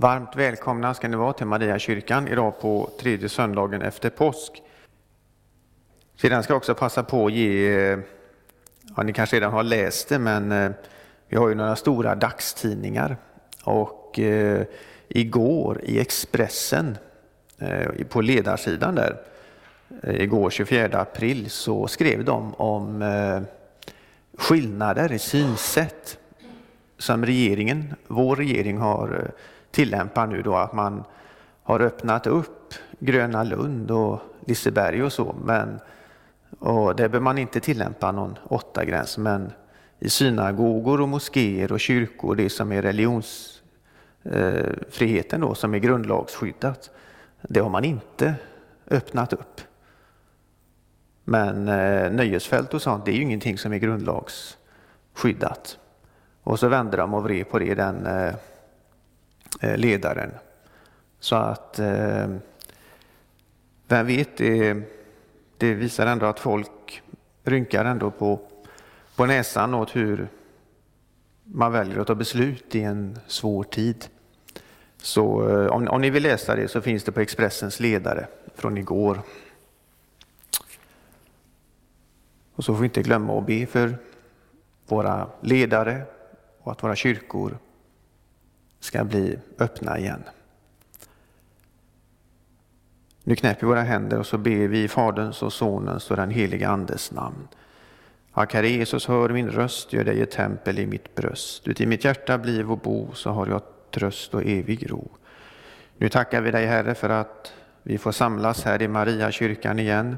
Varmt välkomna ska ni vara till Mariakyrkan idag på tredje söndagen efter påsk. Sedan ska jag också passa på att ge, ja ni kanske redan har läst det, men eh, vi har ju några stora dagstidningar. Och eh, igår i Expressen, eh, på ledarsidan där, eh, igår 24 april, så skrev de om eh, skillnader i synsätt som regeringen, vår regering har eh, tillämpar nu då att man har öppnat upp Gröna Lund och Liseberg och så, men och där behöver man inte tillämpa någon åtta gräns men i synagogor och moskéer och kyrkor, det som är religionsfriheten eh, då, som är grundlagsskyddat, det har man inte öppnat upp. Men eh, nöjesfält och sånt, det är ju ingenting som är grundlagsskyddat. Och så vände de och vred på det, den Eh, Eh, ledaren. Så att, eh, vem vet, det, det visar ändå att folk rynkar ändå på, på näsan åt hur man väljer att ta beslut i en svår tid. Så eh, om, om ni vill läsa det så finns det på Expressens ledare från igår. Och så får vi inte glömma att be för våra ledare och att våra kyrkor ska bli öppna igen. Nu knäpper vi våra händer och så ber vi i Faderns och Sonens och den helige Andes namn. Akare Jesus, hör min röst, gör dig ett tempel i mitt bröst. Uti mitt hjärta bliv och bo, så har jag tröst och evig ro. Nu tackar vi dig Herre för att vi får samlas här i Mariakyrkan igen.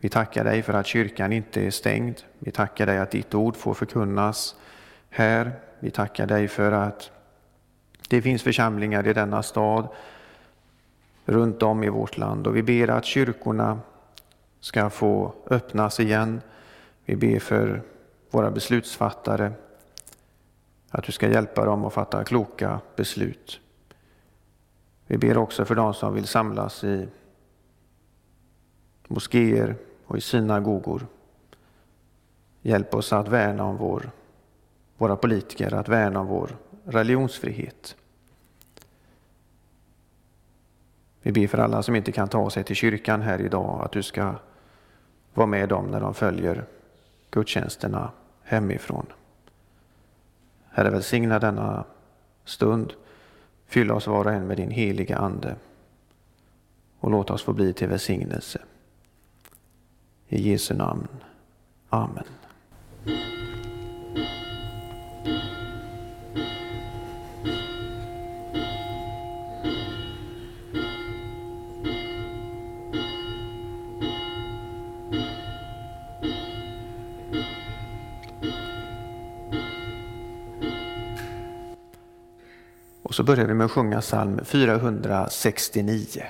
Vi tackar dig för att kyrkan inte är stängd. Vi tackar dig att ditt ord får förkunnas här. Vi tackar dig för att det finns församlingar i denna stad runt om i vårt land och vi ber att kyrkorna ska få öppnas igen. Vi ber för våra beslutsfattare att du ska hjälpa dem att fatta kloka beslut. Vi ber också för de som vill samlas i moskéer och i synagogor. Hjälp oss att värna om vår, våra politiker, att värna om vår religionsfrihet. Vi ber för alla som inte kan ta sig till kyrkan här idag att du ska vara med dem när de följer gudstjänsterna hemifrån. Herre, välsigna denna stund. Fyll oss var och en med din heliga Ande och låt oss få bli till välsignelse. I Jesu namn. Amen. Och så börjar vi med att sjunga psalm 469.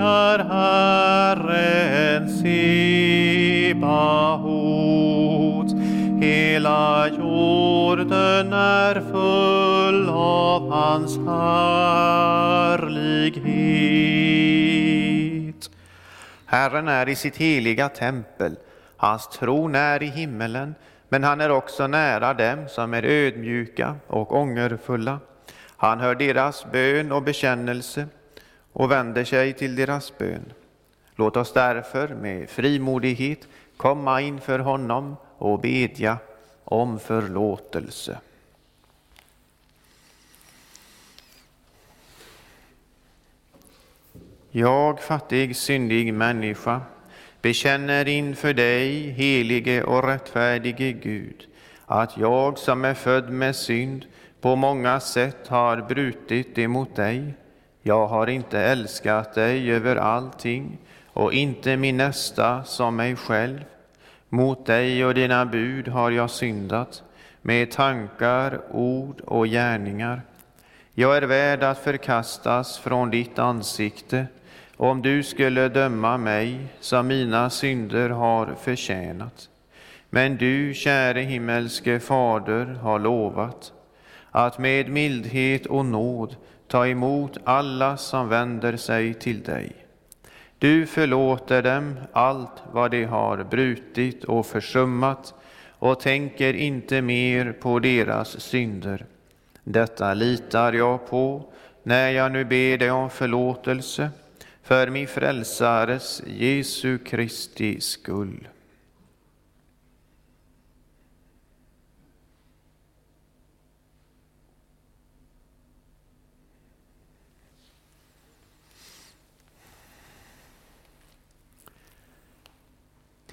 Är Herren Sebaot. Hela jorden är full av hans härlighet. Herren är i sitt heliga tempel, hans tron är i himmelen, men han är också nära dem som är ödmjuka och ångerfulla. Han hör deras bön och bekännelse och vänder sig till deras bön. Låt oss därför med frimodighet komma inför honom och bedja om förlåtelse. Jag, fattig, syndig människa, bekänner inför dig, helige och rättfärdige Gud, att jag som är född med synd på många sätt har brutit emot dig. Jag har inte älskat dig över allting och inte min nästa som mig själv. Mot dig och dina bud har jag syndat med tankar, ord och gärningar. Jag är värd att förkastas från ditt ansikte om du skulle döma mig som mina synder har förtjänat. Men du, käre himmelske Fader, har lovat att med mildhet och nåd ta emot alla som vänder sig till dig. Du förlåter dem allt vad de har brutit och försummat och tänker inte mer på deras synder. Detta litar jag på när jag nu ber dig om förlåtelse för min frälsares Jesu Kristi skull.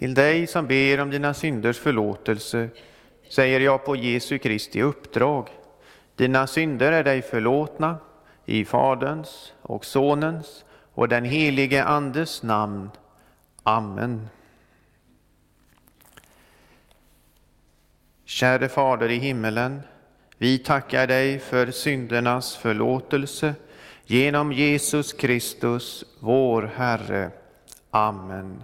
Till dig som ber om dina synders förlåtelse säger jag på Jesu Kristi uppdrag. Dina synder är dig förlåtna i Faderns och Sonens och den helige Andes namn. Amen. Käre Fader i himmelen, vi tackar dig för syndernas förlåtelse genom Jesus Kristus, vår Herre. Amen.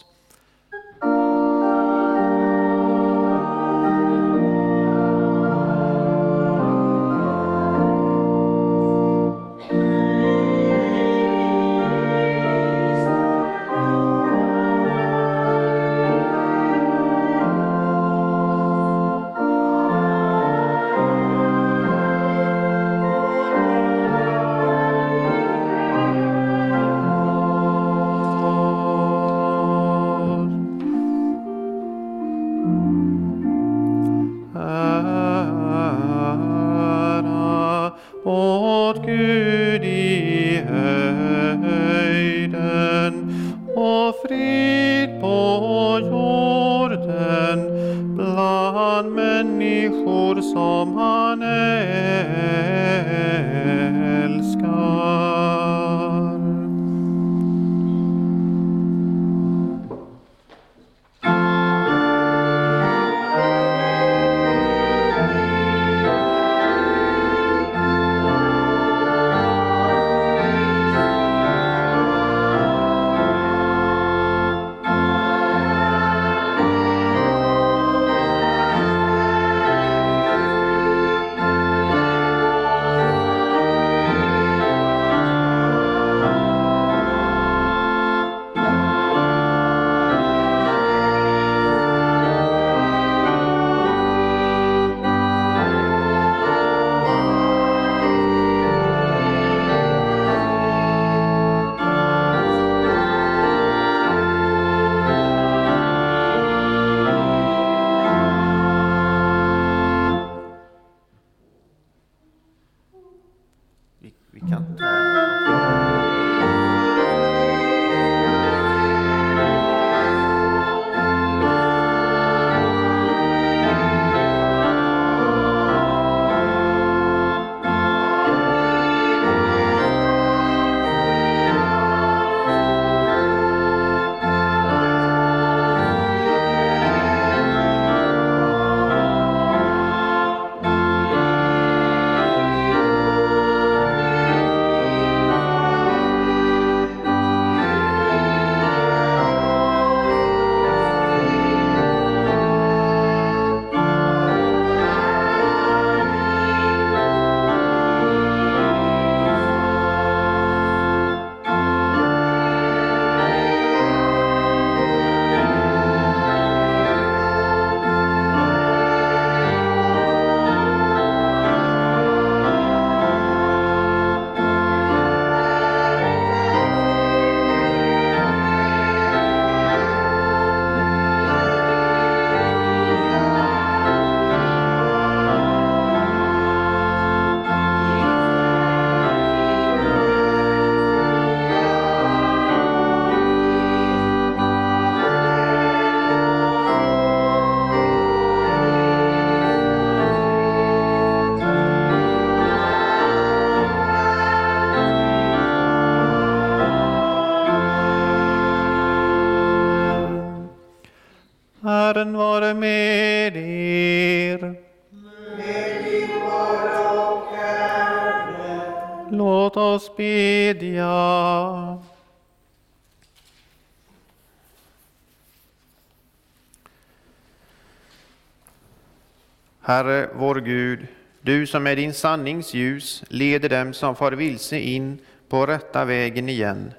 Herre, vår Gud, du som med din sannings ljus leder dem som far vilse in på rätta vägen igen.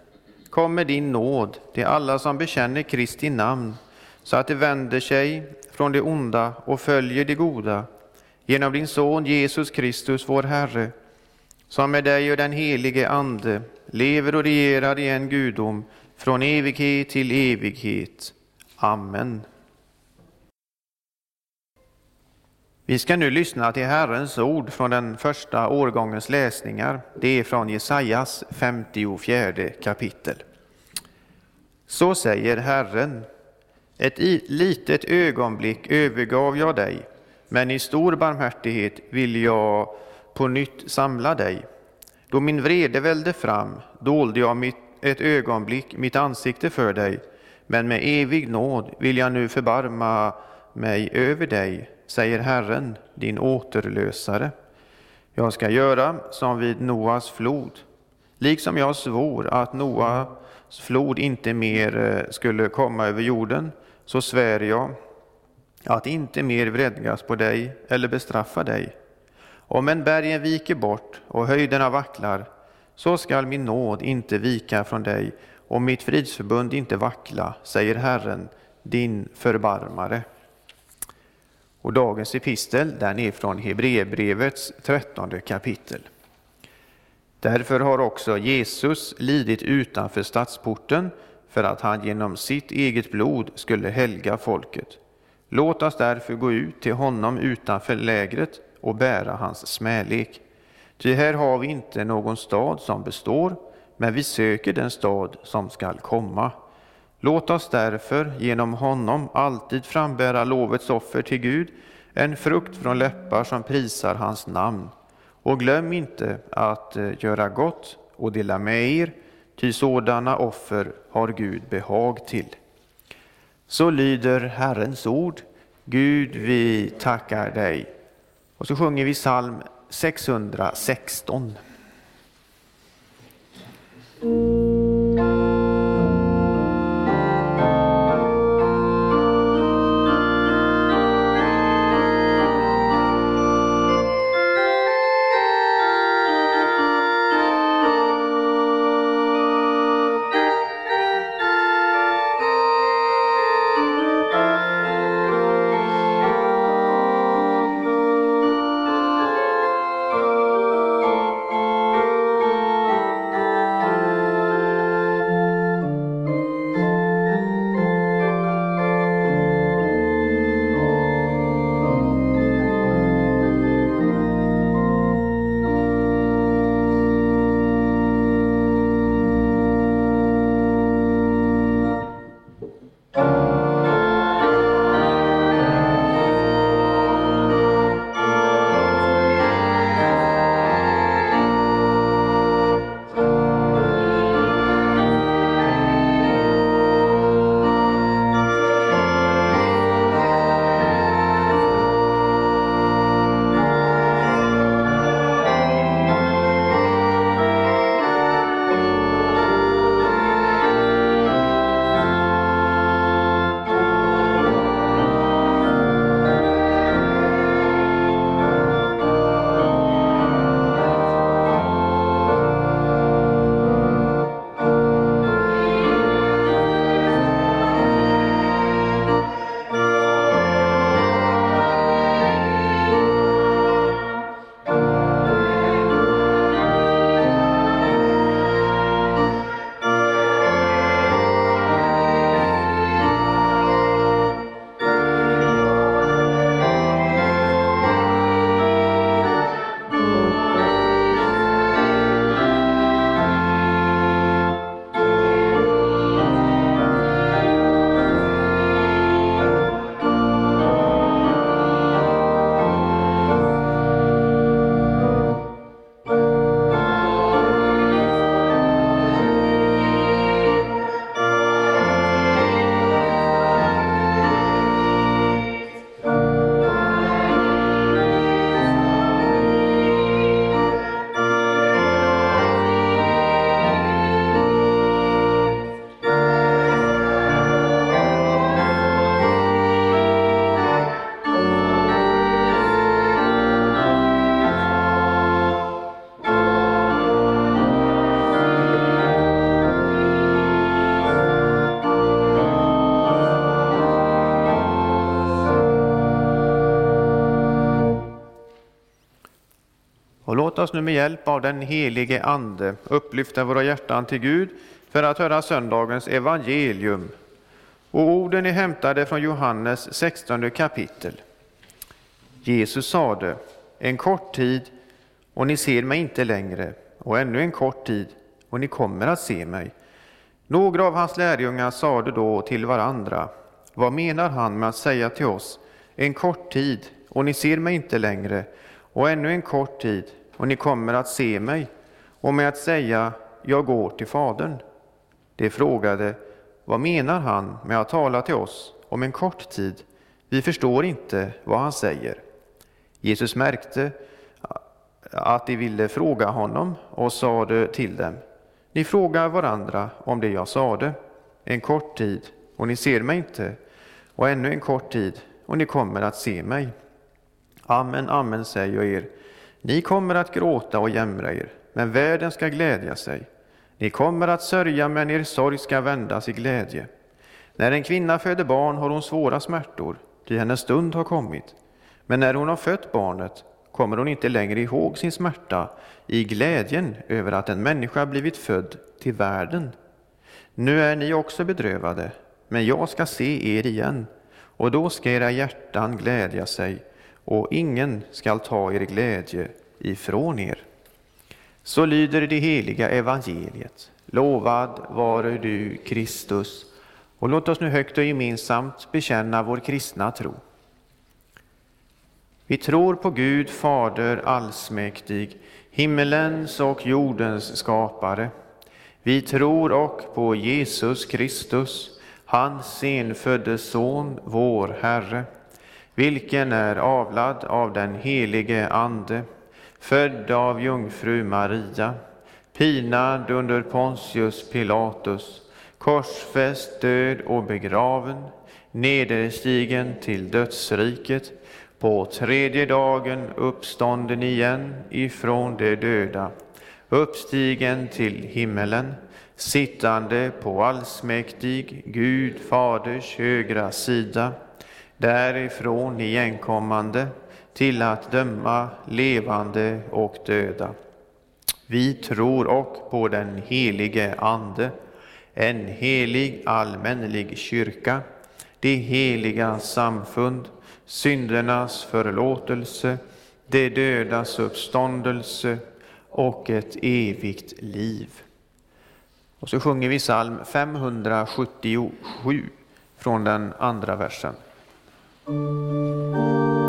Kom med din nåd till alla som bekänner Kristi namn, så att de vänder sig från det onda och följer det goda. Genom din Son Jesus Kristus, vår Herre, som med dig och den helige Ande lever och regerar i en gudom från evighet till evighet. Amen. Vi ska nu lyssna till Herrens ord från den första årgångens läsningar. Det är från Jesajas 54 kapitel. Så säger Herren. Ett litet ögonblick övergav jag dig, men i stor barmhärtighet vill jag på nytt samla dig. Då min vrede välde fram dolde jag mitt, ett ögonblick mitt ansikte för dig, men med evig nåd vill jag nu förbarma mig över dig, säger Herren, din återlösare. Jag ska göra som vid Noas flod, liksom jag svor att Noas flod inte mer eh, skulle komma över jorden, så svär jag att inte mer vredgas på dig eller bestraffa dig. Om en bergen viker bort och höjderna vacklar, så skall min nåd inte vika från dig och mitt fridsförbund inte vackla, säger Herren, din förbarmare. Och dagens epistel den är från Hebreerbrevets trettonde kapitel. Därför har också Jesus lidit utanför stadsporten för att han genom sitt eget blod skulle helga folket. Låt oss därför gå ut till honom utanför lägret och bära hans smälek. Ty här har vi inte någon stad som består, men vi söker den stad som skall komma. Låt oss därför genom honom alltid frambära lovets offer till Gud, en frukt från läppar som prisar hans namn. Och glöm inte att eh, göra gott och dela med er, ty sådana offer har Gud behag till. Så lyder Herrens ord. Gud, vi tackar dig. Och så sjunger vi psalm 616. Oss nu med hjälp av den helige Ande upplyfta våra hjärtan till Gud för att höra söndagens evangelium. Och orden är hämtade från Johannes 16 kapitel. Jesus sade, en kort tid och ni ser mig inte längre, och ännu en kort tid och ni kommer att se mig. Några av hans lärjungar sade då till varandra, vad menar han med att säga till oss, en kort tid och ni ser mig inte längre, och ännu en kort tid och ni kommer att se mig, och med att säga, jag går till Fadern. De frågade, vad menar han med att tala till oss om en kort tid? Vi förstår inte vad han säger. Jesus märkte att de ville fråga honom och sade till dem, ni frågar varandra om det jag sade, en kort tid och ni ser mig inte, och ännu en kort tid och ni kommer att se mig. Amen, amen säger jag er, ni kommer att gråta och jämra er, men världen ska glädja sig. Ni kommer att sörja, men er sorg ska vändas i glädje. När en kvinna föder barn har hon svåra smärtor, ty hennes stund har kommit. Men när hon har fött barnet kommer hon inte längre ihåg sin smärta i glädjen över att en människa blivit född till världen. Nu är ni också bedrövade, men jag ska se er igen, och då ska era hjärtan glädja sig, och ingen skall ta er glädje ifrån er. Så lyder det heliga evangeliet. Lovad vare du, Kristus. Och låt oss nu högt och gemensamt bekänna vår kristna tro. Vi tror på Gud Fader allsmäktig, himmelens och jordens skapare. Vi tror och på Jesus Kristus, hans enfödde Son, vår Herre, vilken är avlad av den helige Ande, född av jungfru Maria, pinad under Pontius Pilatus, korsfäst, död och begraven, nederstigen till dödsriket, på tredje dagen uppstånden igen ifrån de döda, uppstigen till himmelen, sittande på allsmäktig Gud Faders högra sida, därifrån igenkommande till att döma levande och döda. Vi tror och på den helige Ande, en helig allmännelig kyrka, det heliga samfund, syndernas förlåtelse, de dödas uppståndelse och ett evigt liv. Och så sjunger vi psalm 577 från den andra versen. I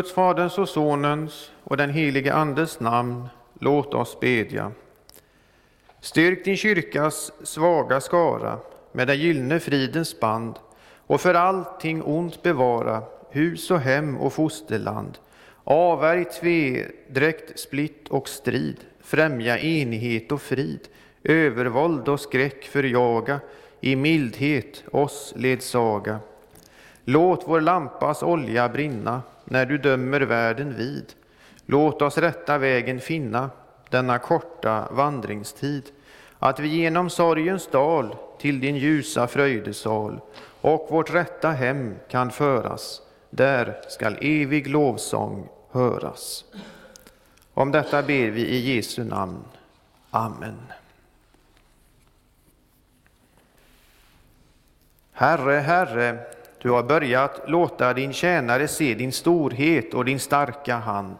Guds Faderns och Sonens och den helige Andes namn, låt oss bedja. Styrk din kyrkas svaga skara med den gyllene fridens band och för allting ont bevara hus och hem och fosterland. Avvärj tvedräkt, splitt och strid, främja enighet och frid, övervåld och skräck förjaga, i mildhet oss ledsaga. Låt vår lampas olja brinna när du dömer världen vid. Låt oss rätta vägen finna denna korta vandringstid, att vi genom sorgens dal till din ljusa fröjdesal och vårt rätta hem kan föras. Där skall evig lovsång höras. Om detta ber vi i Jesu namn. Amen. Herre, Herre, du har börjat låta din tjänare se din storhet och din starka hand.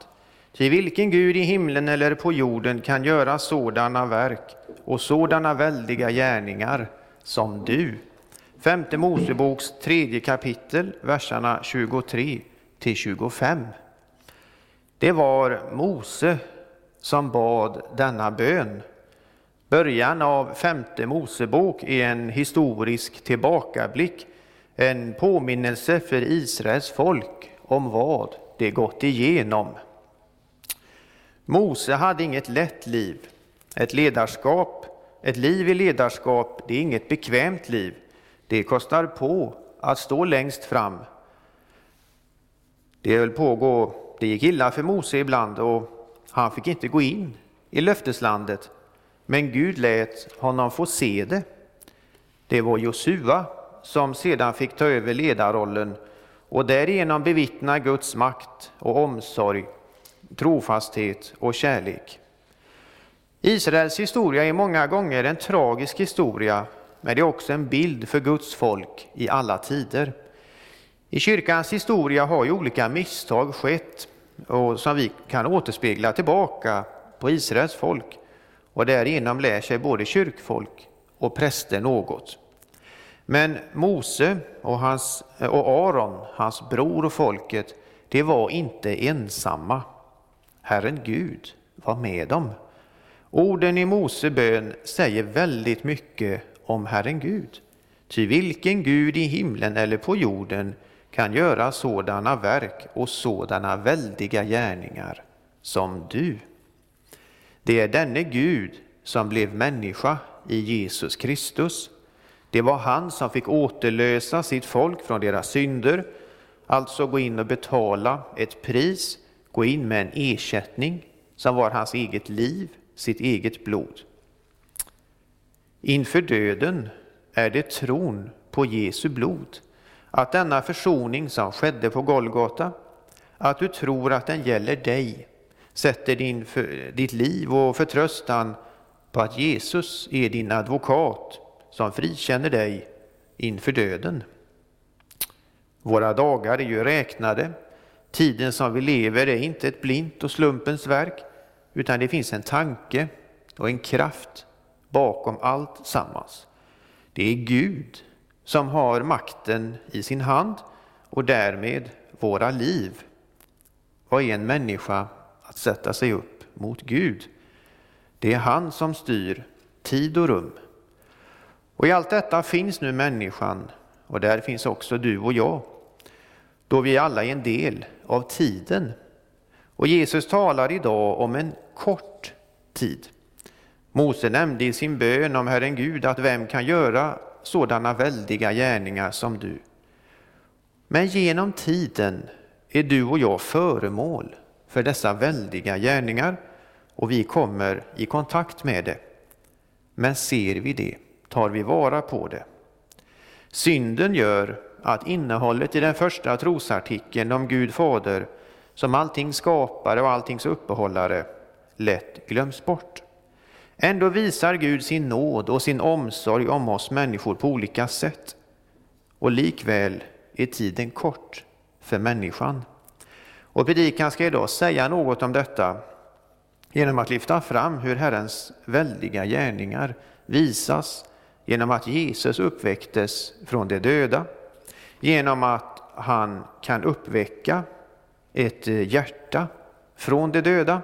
Till vilken Gud i himlen eller på jorden kan göra sådana verk och sådana väldiga gärningar som du. Femte Moseboks tredje kapitel, verserna 23 till 25. Det var Mose som bad denna bön. Början av femte Mosebok är en historisk tillbakablick, en påminnelse för Israels folk om vad det gått igenom. Mose hade inget lätt liv. Ett ledarskap, ett liv i ledarskap, det är inget bekvämt liv. Det kostar på att stå längst fram. Det höll pågå, det gick illa för Mose ibland och han fick inte gå in i löfteslandet. Men Gud lät honom få se det. Det var Josua som sedan fick ta över ledarrollen och därigenom bevittna Guds makt och omsorg, trofasthet och kärlek. Israels historia är många gånger en tragisk historia, men det är också en bild för Guds folk i alla tider. I kyrkans historia har ju olika misstag skett och som vi kan återspegla tillbaka på Israels folk och därigenom lär sig både kyrkfolk och präster något. Men Mose och, hans, och Aron, hans bror och folket, det var inte ensamma. Herren Gud var med dem. Orden i Mose bön säger väldigt mycket om Herren Gud. Ty vilken Gud i himlen eller på jorden kan göra sådana verk och sådana väldiga gärningar som du? Det är denne Gud som blev människa i Jesus Kristus. Det var han som fick återlösa sitt folk från deras synder, alltså gå in och betala ett pris, gå in med en ersättning som var hans eget liv, sitt eget blod. Inför döden är det tron på Jesu blod, att denna försoning som skedde på Golgata, att du tror att den gäller dig, sätter din, för, ditt liv och förtröstan på att Jesus är din advokat som frikänner dig inför döden. Våra dagar är ju räknade. Tiden som vi lever är inte ett blint och slumpens verk, utan det finns en tanke och en kraft bakom allt sammans. Det är Gud som har makten i sin hand och därmed våra liv. Vad är en människa att sätta sig upp mot Gud? Det är han som styr tid och rum. Och i allt detta finns nu människan och där finns också du och jag, då vi alla är en del av tiden. Och Jesus talar idag om en kort tid. Mose nämnde i sin bön om Herren Gud att vem kan göra sådana väldiga gärningar som du? Men genom tiden är du och jag föremål för dessa väldiga gärningar och vi kommer i kontakt med det. Men ser vi det? Tar vi vara på det? Synden gör att innehållet i den första trosartikeln om Gud Fader som allting skapare och alltings uppehållare lätt glöms bort. Ändå visar Gud sin nåd och sin omsorg om oss människor på olika sätt. Och likväl är tiden kort för människan. Och predikan ska idag säga något om detta genom att lyfta fram hur Herrens väldiga gärningar visas genom att Jesus uppväcktes från de döda, genom att han kan uppväcka ett hjärta från de döda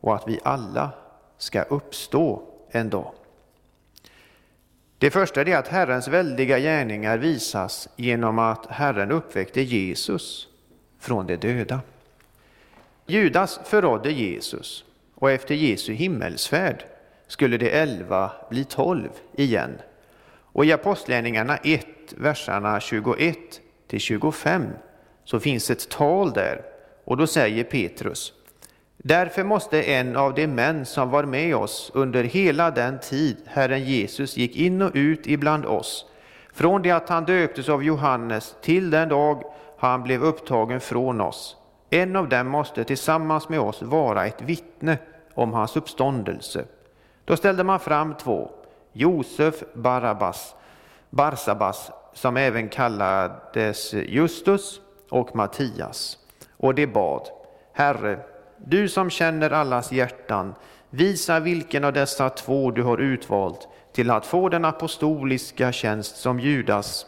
och att vi alla ska uppstå en dag. Det första är att Herrens väldiga gärningar visas genom att Herren uppväckte Jesus från de döda. Judas förrådde Jesus och efter Jesu himmelsfärd skulle de elva bli tolv igen. Och i Apostlagärningarna 1, verserna 21 till 25 så finns ett tal där och då säger Petrus Därför måste en av de män som var med oss under hela den tid Herren Jesus gick in och ut ibland oss, från det att han döptes av Johannes till den dag han blev upptagen från oss. En av dem måste tillsammans med oss vara ett vittne om hans uppståndelse. Då ställde man fram två, Josef Barabbas, Barsabas, som även kallades Justus, och Mattias. Och de bad, Herre, du som känner allas hjärtan, visa vilken av dessa två du har utvalt till att få den apostoliska tjänst som Judas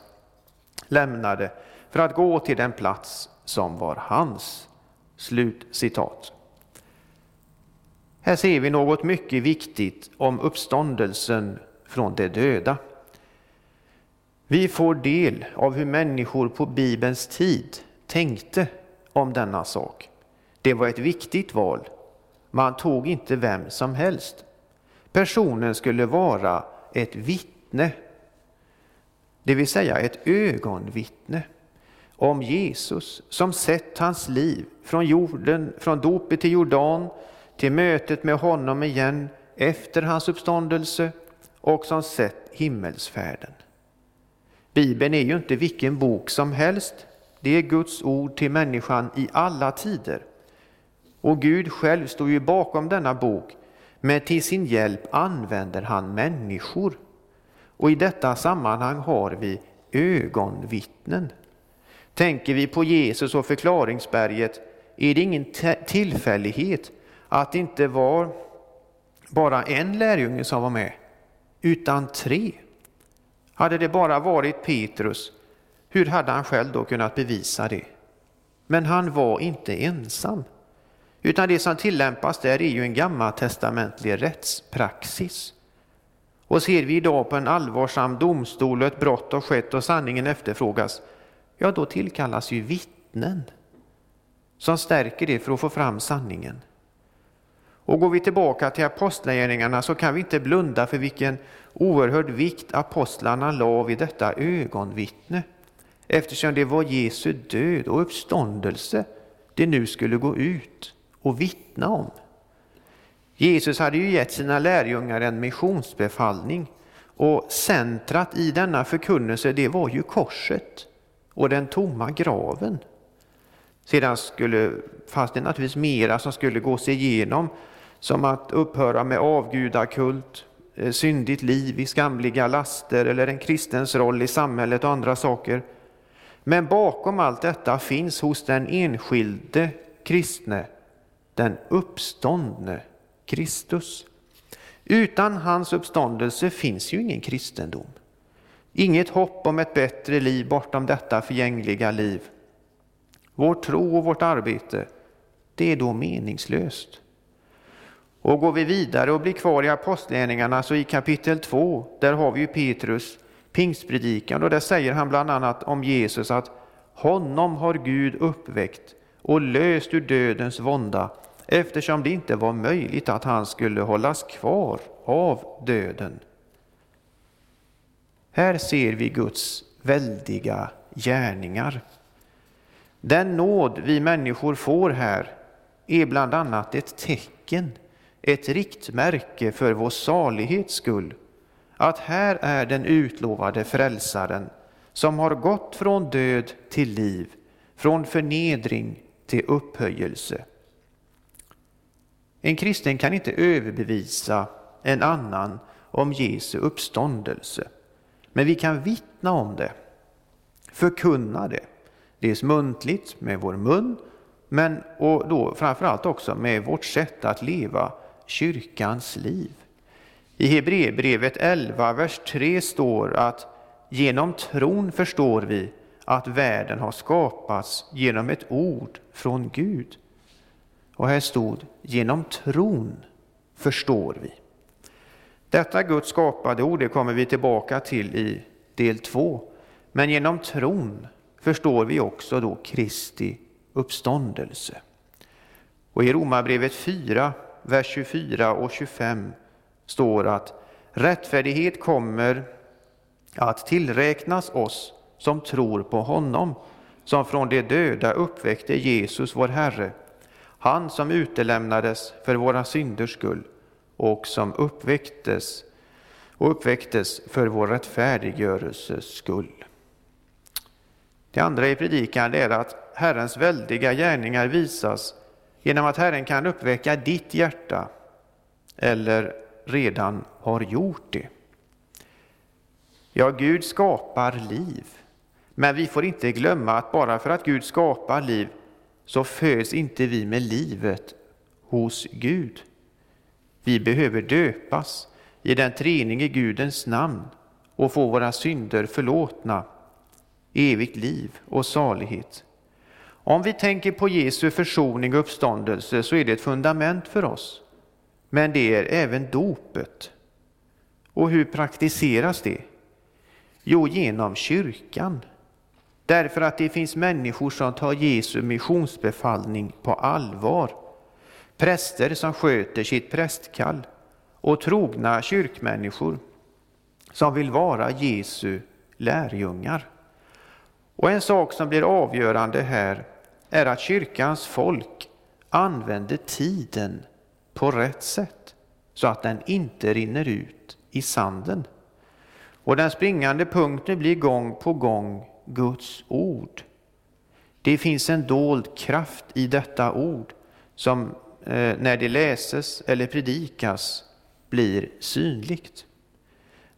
lämnade för att gå till den plats som var hans. Slut citat. Här ser vi något mycket viktigt om uppståndelsen från de döda. Vi får del av hur människor på Bibelns tid tänkte om denna sak. Det var ett viktigt val. Man tog inte vem som helst. Personen skulle vara ett vittne, det vill säga ett ögonvittne om Jesus som sett hans liv från jorden, från dopet till Jordan till mötet med honom igen efter hans uppståndelse och som sett himmelsfärden. Bibeln är ju inte vilken bok som helst. Det är Guds ord till människan i alla tider. Och Gud själv står ju bakom denna bok, men till sin hjälp använder han människor. Och i detta sammanhang har vi ögonvittnen. Tänker vi på Jesus och förklaringsberget är det ingen tillfällighet att det inte var bara en lärjunge som var med, utan tre. Hade det bara varit Petrus, hur hade han själv då kunnat bevisa det? Men han var inte ensam. Utan det som tillämpas där är ju en gammaltestamentlig rättspraxis. Och ser vi idag på en allvarsam domstol och ett brott har skett och sanningen efterfrågas, ja då tillkallas ju vittnen som stärker det för att få fram sanningen. Och går vi tillbaka till apostlagärningarna så kan vi inte blunda för vilken oerhörd vikt apostlarna la vid detta ögonvittne, eftersom det var Jesu död och uppståndelse det nu skulle gå ut och vittna om. Jesus hade ju gett sina lärjungar en missionsbefallning och centrat i denna förkunnelse det var ju korset och den tomma graven. Sedan skulle, fanns det naturligtvis mera som skulle gås igenom som att upphöra med avgudakult, eh, syndigt liv i skamliga laster eller en kristens roll i samhället och andra saker. Men bakom allt detta finns hos den enskilde kristne den uppståndne Kristus. Utan hans uppståndelse finns ju ingen kristendom. Inget hopp om ett bättre liv bortom detta förgängliga liv. Vår tro och vårt arbete, det är då meningslöst. Och går vi vidare och blir kvar i Apostlagärningarna så i kapitel 2, där har vi ju Petrus pingstpredikan och där säger han bland annat om Jesus att honom har Gud uppväckt och löst ur dödens vånda eftersom det inte var möjligt att han skulle hållas kvar av döden. Här ser vi Guds väldiga gärningar. Den nåd vi människor får här är bland annat ett tecken, ett riktmärke för vår salighets skull, att här är den utlovade frälsaren som har gått från död till liv, från förnedring till upphöjelse. En kristen kan inte överbevisa en annan om Jesu uppståndelse. Men vi kan vittna om det, förkunna det, dels muntligt med vår mun, men och då framförallt också med vårt sätt att leva kyrkans liv. I Hebreerbrevet 11, vers 3 står att genom tron förstår vi att världen har skapats genom ett ord från Gud. Och här stod genom tron förstår vi. Detta Guds skapade ord det kommer vi tillbaka till i del 2. Men genom tron förstår vi också då Kristi uppståndelse. Och i Romarbrevet 4, vers 24 och 25 står att rättfärdighet kommer att tillräknas oss som tror på honom, som från de döda uppväckte Jesus, vår Herre, han som utelämnades för våra synders skull och som uppväcktes och uppväcktes för vår rättfärdiggörelses skull. Det andra i predikan är att Herrens väldiga gärningar visas genom att Herren kan uppväcka ditt hjärta eller redan har gjort det. Ja, Gud skapar liv. Men vi får inte glömma att bara för att Gud skapar liv så föds inte vi med livet hos Gud. Vi behöver döpas i den treenige Gudens namn och få våra synder förlåtna, evigt liv och salighet. Om vi tänker på Jesu försoning och uppståndelse så är det ett fundament för oss. Men det är även dopet. Och hur praktiseras det? Jo, genom kyrkan. Därför att det finns människor som tar Jesu missionsbefallning på allvar. Präster som sköter sitt prästkall och trogna kyrkmänniskor som vill vara Jesu lärjungar. Och en sak som blir avgörande här är att kyrkans folk använder tiden på rätt sätt så att den inte rinner ut i sanden. Och den springande punkten blir gång på gång Guds ord. Det finns en dold kraft i detta ord som eh, när det läses eller predikas blir synligt.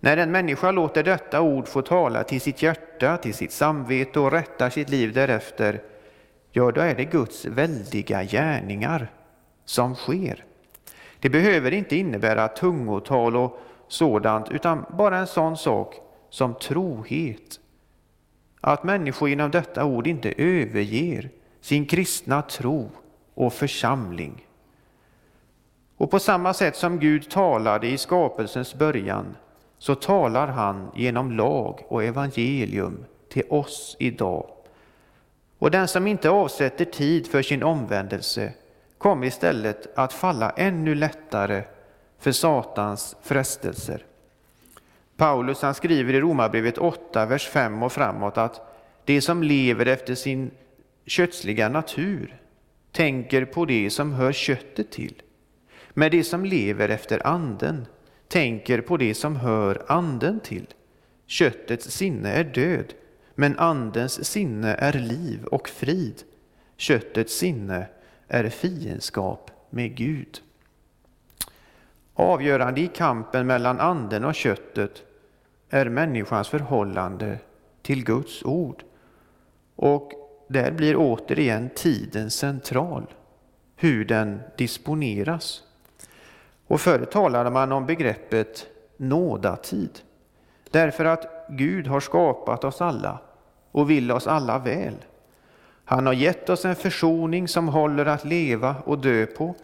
När en människa låter detta ord få tala till sitt hjärta, till sitt samvete och rättar sitt liv därefter, ja, då är det Guds väldiga gärningar som sker. Det behöver inte innebära tungotal och sådant, utan bara en sån sak som trohet. Att människor genom detta ord inte överger sin kristna tro och församling. Och på samma sätt som Gud talade i skapelsens början så talar han genom lag och evangelium till oss idag. Och den som inte avsätter tid för sin omvändelse kommer istället att falla ännu lättare för Satans frestelser. Paulus han skriver i Romarbrevet 8, vers 5 och framåt att de som lever efter sin kötsliga natur tänker på det som hör köttet till. Men de som lever efter anden tänker på det som hör anden till. Köttets sinne är död, men andens sinne är liv och frid. Köttets sinne är fiendskap med Gud. Avgörande i kampen mellan anden och köttet är människans förhållande till Guds ord. Och där blir återigen tiden central, hur den disponeras. Och förr talade man om begreppet nådatid, därför att Gud har skapat oss alla och vill oss alla väl. Han har gett oss en försoning som håller att leva och dö på,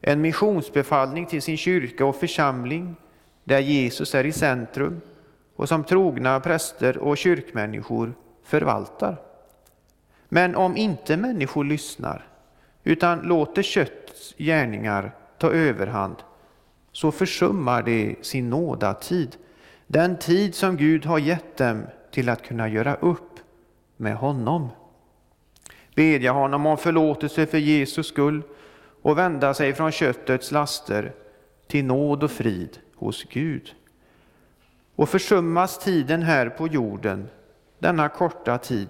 en missionsbefallning till sin kyrka och församling, där Jesus är i centrum och som trogna präster och kyrkmänniskor förvaltar. Men om inte människor lyssnar, utan låter kötts gärningar ta överhand, så försummar de sin nådatid, den tid som Gud har gett dem till att kunna göra upp med honom. Bedja honom om förlåtelse för Jesus skull och vända sig från köttets laster till nåd och frid hos Gud. Och försummas tiden här på jorden, denna korta tid,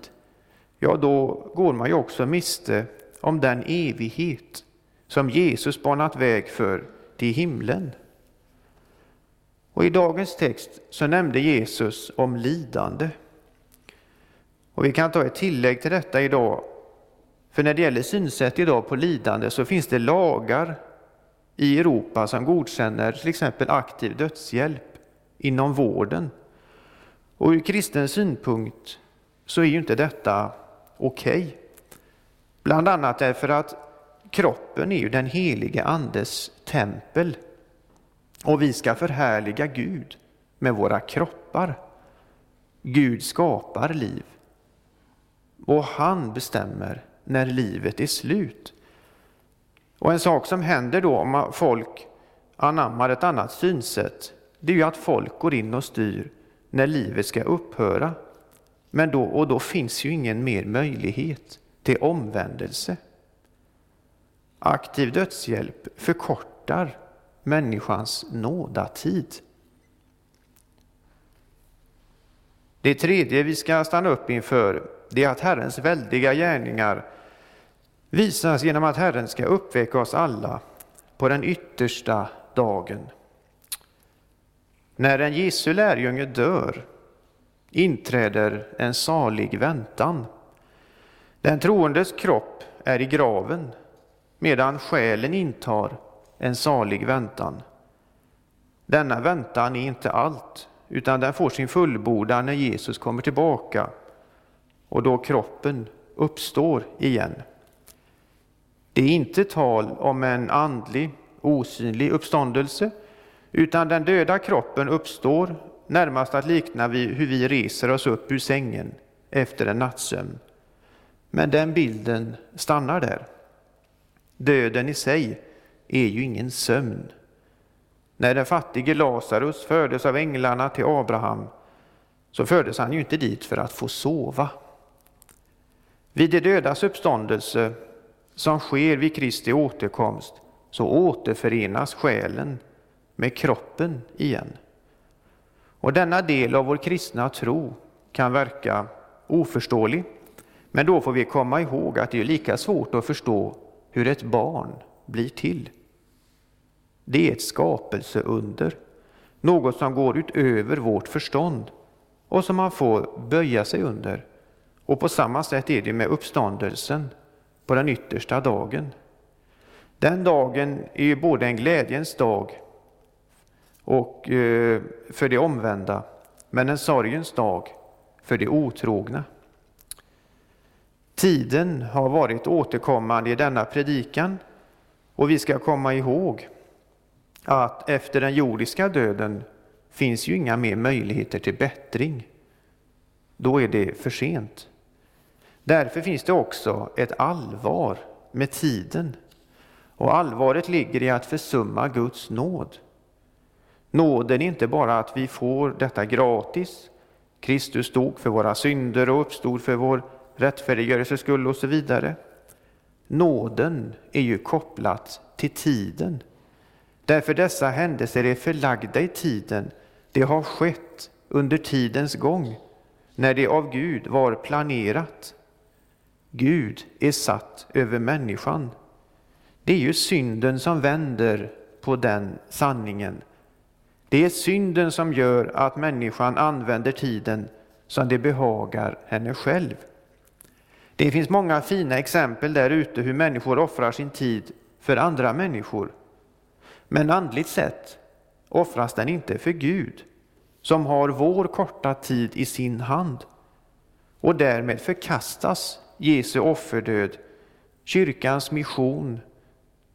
ja, då går man ju också miste om den evighet som Jesus banat väg för till himlen. Och I dagens text så nämnde Jesus om lidande. Och Vi kan ta ett tillägg till detta idag. För när det gäller synsätt idag på lidande så finns det lagar i Europa som godkänner till exempel aktiv dödshjälp inom vården. Och ur kristen synpunkt så är ju inte detta okej. Okay. Bland annat därför att kroppen är ju den helige Andes tempel och vi ska förhärliga Gud med våra kroppar. Gud skapar liv och han bestämmer när livet är slut. Och en sak som händer då om folk anammar ett annat synsätt, det är ju att folk går in och styr när livet ska upphöra. Men då, och då finns ju ingen mer möjlighet till omvändelse. Aktiv dödshjälp förkortar människans nådatid. Det tredje vi ska stanna upp inför det är att Herrens väldiga gärningar visas genom att Herren ska uppväcka oss alla på den yttersta dagen. När en Jesu lärjunge dör inträder en salig väntan. Den troendes kropp är i graven medan själen intar en salig väntan. Denna väntan är inte allt, utan den får sin fullbordan när Jesus kommer tillbaka och då kroppen uppstår igen. Det är inte tal om en andlig, osynlig uppståndelse, utan den döda kroppen uppstår närmast att likna vid hur vi reser oss upp ur sängen efter en nattsömn. Men den bilden stannar där. Döden i sig är ju ingen sömn. När den fattige Lazarus fördes av änglarna till Abraham så fördes han ju inte dit för att få sova. Vid de dödas uppståndelse som sker vid Kristi återkomst så återförenas själen med kroppen igen. Och denna del av vår kristna tro kan verka oförståelig, men då får vi komma ihåg att det är lika svårt att förstå hur ett barn blir till. Det är ett skapelseunder, något som går utöver vårt förstånd och som man får böja sig under. Och på samma sätt är det med uppståndelsen på den yttersta dagen. Den dagen är ju både en glädjens dag och eh, för det omvända, men en sorgens dag för det otrogna. Tiden har varit återkommande i denna predikan och vi ska komma ihåg att efter den jordiska döden finns ju inga mer möjligheter till bättring. Då är det för sent. Därför finns det också ett allvar med tiden. Och allvaret ligger i att försumma Guds nåd. Nåden är inte bara att vi får detta gratis. Kristus dog för våra synder och uppstod för vår rättfärdiggörelses skull och så vidare. Nåden är ju kopplat till tiden. Därför dessa händelser är förlagda i tiden. Det har skett under tidens gång, när det av Gud var planerat. Gud är satt över människan. Det är ju synden som vänder på den sanningen. Det är synden som gör att människan använder tiden som det behagar henne själv. Det finns många fina exempel där ute hur människor offrar sin tid för andra människor. Men andligt sett offras den inte för Gud, som har vår korta tid i sin hand. Och därmed förkastas Jesu offerdöd, kyrkans mission,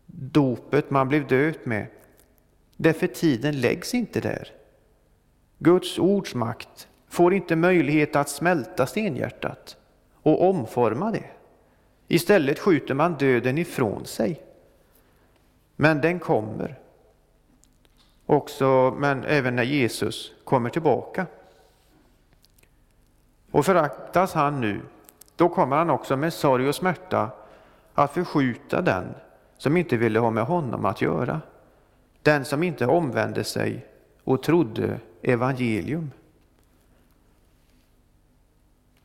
dopet man blev döpt med. Därför tiden läggs inte där. Guds ords makt får inte möjlighet att smälta stenhjärtat och omforma det. Istället skjuter man döden ifrån sig. Men den kommer. Också, men även när Jesus kommer tillbaka. Och föraktas han nu, då kommer han också med sorg och smärta att förskjuta den som inte ville ha med honom att göra. Den som inte omvände sig och trodde evangelium.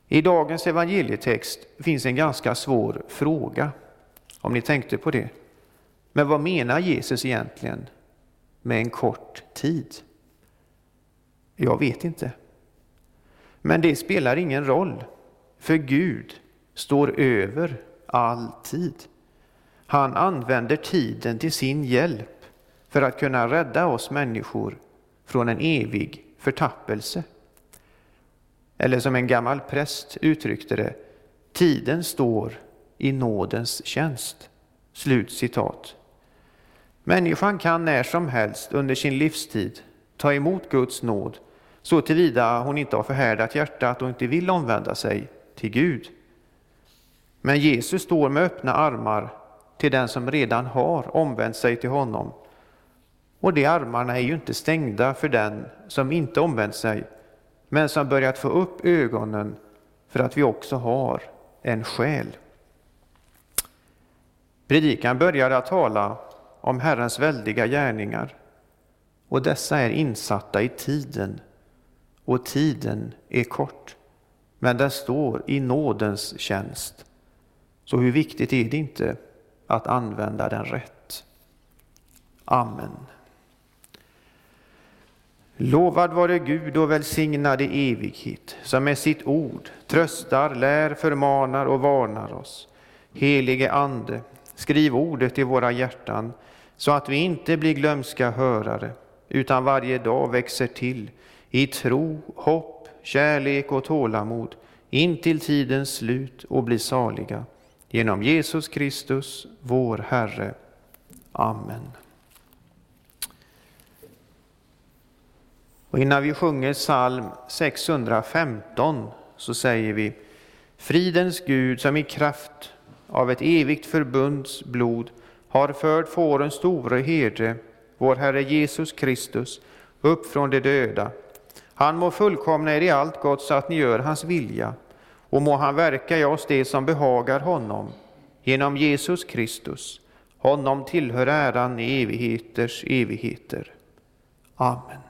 I dagens evangelietext finns en ganska svår fråga, om ni tänkte på det. Men vad menar Jesus egentligen med en kort tid? Jag vet inte. Men det spelar ingen roll, för Gud står över all tid. Han använder tiden till sin hjälp för att kunna rädda oss människor från en evig förtappelse. Eller som en gammal präst uttryckte det, tiden står i nådens tjänst. Slut citat. Människan kan när som helst under sin livstid ta emot Guds nåd så tillvida hon inte har förhärdat hjärtat och inte vill omvända sig till Gud. Men Jesus står med öppna armar till den som redan har omvänt sig till honom. Och de armarna är ju inte stängda för den som inte omvänt sig, men som börjat få upp ögonen för att vi också har en själ. Predikan började att tala om Herrens väldiga gärningar, och dessa är insatta i tiden, och tiden är kort, men den står i nådens tjänst. Så hur viktigt är det inte att använda den rätt? Amen. Lovad vare Gud och välsignad i evighet, som med sitt ord tröstar, lär, förmanar och varnar oss. Helige Ande, skriv ordet i våra hjärtan, så att vi inte blir glömska hörare, utan varje dag växer till i tro, hopp, kärlek och tålamod, in till tidens slut och bli saliga. Genom Jesus Kristus, vår Herre. Amen. Och innan vi sjunger psalm 615 så säger vi Fridens Gud som i kraft av ett evigt förbunds blod har fört fårens store herde, vår Herre Jesus Kristus, upp från de döda. Han må fullkomna er i allt gott så att ni gör hans vilja, och må han verka i oss det som behagar honom, genom Jesus Kristus. Honom tillhör äran i evigheters evigheter. Amen.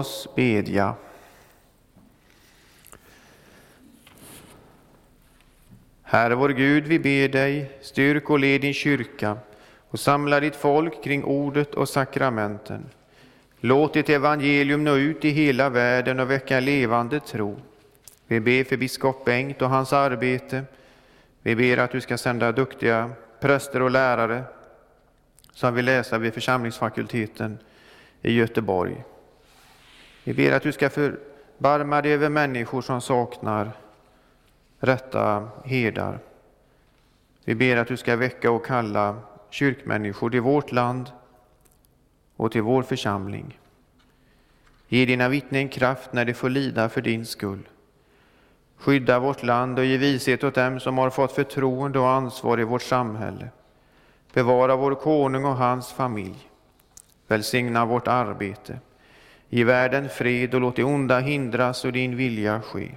Oss bedja. Herre vår Gud, vi ber dig, styrk och led din kyrka och samla ditt folk kring ordet och sakramenten. Låt ditt evangelium nå ut i hela världen och väcka levande tro. Vi ber för biskop Bengt och hans arbete. Vi ber att du ska sända duktiga präster och lärare som vill läsa vid församlingsfakulteten i Göteborg. Vi ber att du ska förbarma dig över människor som saknar rätta herdar. Vi ber att du ska väcka och kalla kyrkmänniskor till vårt land och till vår församling. Ge dina vittnen kraft när de får lida för din skull. Skydda vårt land och ge vishet åt dem som har fått förtroende och ansvar i vårt samhälle. Bevara vår konung och hans familj. Välsigna vårt arbete. Ge världen fred och låt det onda hindras och din vilja ske.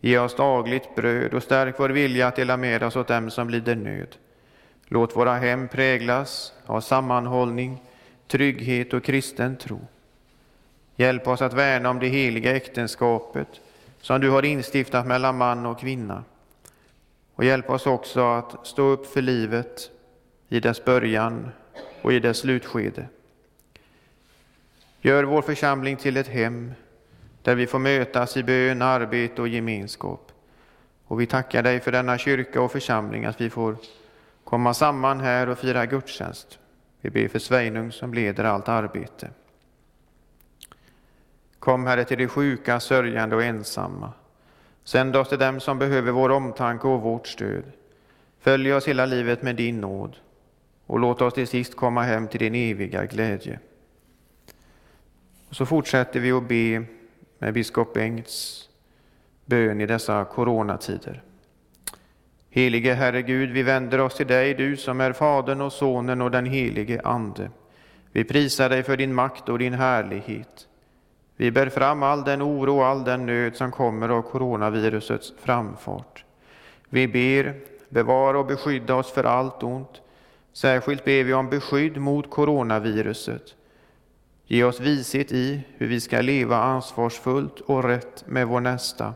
Ge oss dagligt bröd och stärk vår vilja att dela med oss åt dem som lider nöd. Låt våra hem präglas av sammanhållning, trygghet och kristen tro. Hjälp oss att värna om det heliga äktenskapet som du har instiftat mellan man och kvinna. Och hjälp oss också att stå upp för livet i dess början och i dess slutskede. Gör vår församling till ett hem där vi får mötas i bön, arbete och gemenskap. Och vi tackar dig för denna kyrka och församling, att vi får komma samman här och fira gudstjänst. Vi ber för Sveinung som leder allt arbete. Kom, Herre, till de sjuka, sörjande och ensamma. Sänd oss till dem som behöver vår omtanke och vårt stöd. Följ oss hela livet med din nåd och låt oss till sist komma hem till din eviga glädje. Och så fortsätter vi att be med biskop Bengts bön i dessa coronatider. Helige Herre Gud, vi vänder oss till dig, du som är Fadern och Sonen och den helige Ande. Vi prisar dig för din makt och din härlighet. Vi bär fram all den oro och all den nöd som kommer av coronavirusets framfart. Vi ber, bevara och beskydda oss för allt ont. Särskilt ber vi om beskydd mot coronaviruset. Ge oss vishet i hur vi ska leva ansvarsfullt och rätt med vår nästa.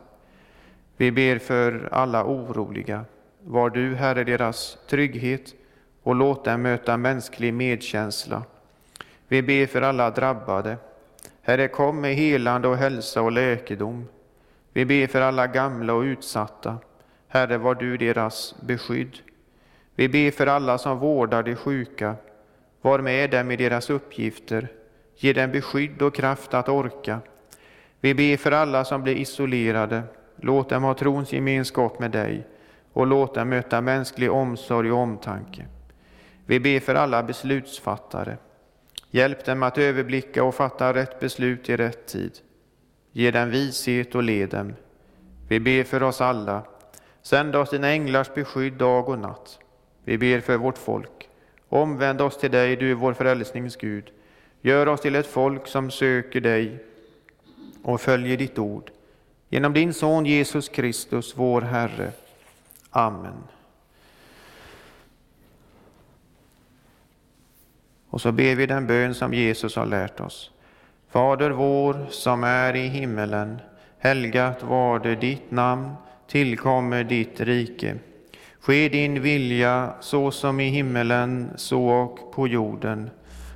Vi ber för alla oroliga. Var du, Herre, deras trygghet och låt dem möta mänsklig medkänsla. Vi ber för alla drabbade. Herre, kom med helande och hälsa och läkedom. Vi ber för alla gamla och utsatta. Herre, var du deras beskydd. Vi ber för alla som vårdar de sjuka. Var med dem i deras uppgifter. Ge dem beskydd och kraft att orka. Vi ber för alla som blir isolerade. Låt dem ha trons gemenskap med dig och låt dem möta mänsklig omsorg och omtanke. Vi ber för alla beslutsfattare. Hjälp dem att överblicka och fatta rätt beslut i rätt tid. Ge dem vishet och led dem. Vi ber för oss alla. Sänd oss dina änglars beskydd dag och natt. Vi ber för vårt folk. Omvänd oss till dig, du vår frälsnings Gud. Gör oss till ett folk som söker dig och följer ditt ord. Genom din son Jesus Kristus, vår Herre. Amen. Och så ber vi den bön som Jesus har lärt oss. Fader vår som är i himmelen. Helgat varde ditt namn. Tillkommer ditt rike. Ske din vilja så som i himmelen så och på jorden.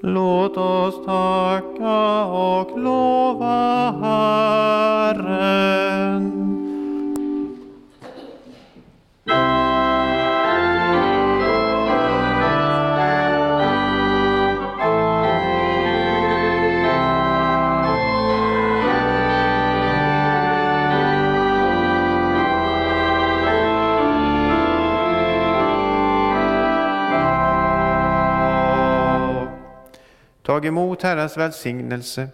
Låt oss tacka och lova Herren. Tag emot Herrens välsignelse.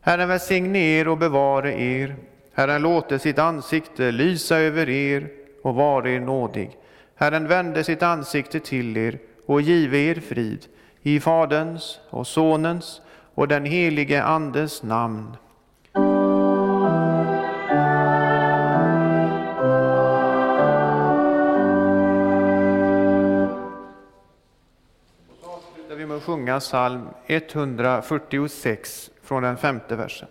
Herren välsigne er och bevare er. Herren låte sitt ansikte lysa över er och vare er nådig. Herren vände sitt ansikte till er och give er frid. I Faderns och Sonens och den helige Andes namn. Sjunga psalm 146 från den femte versen.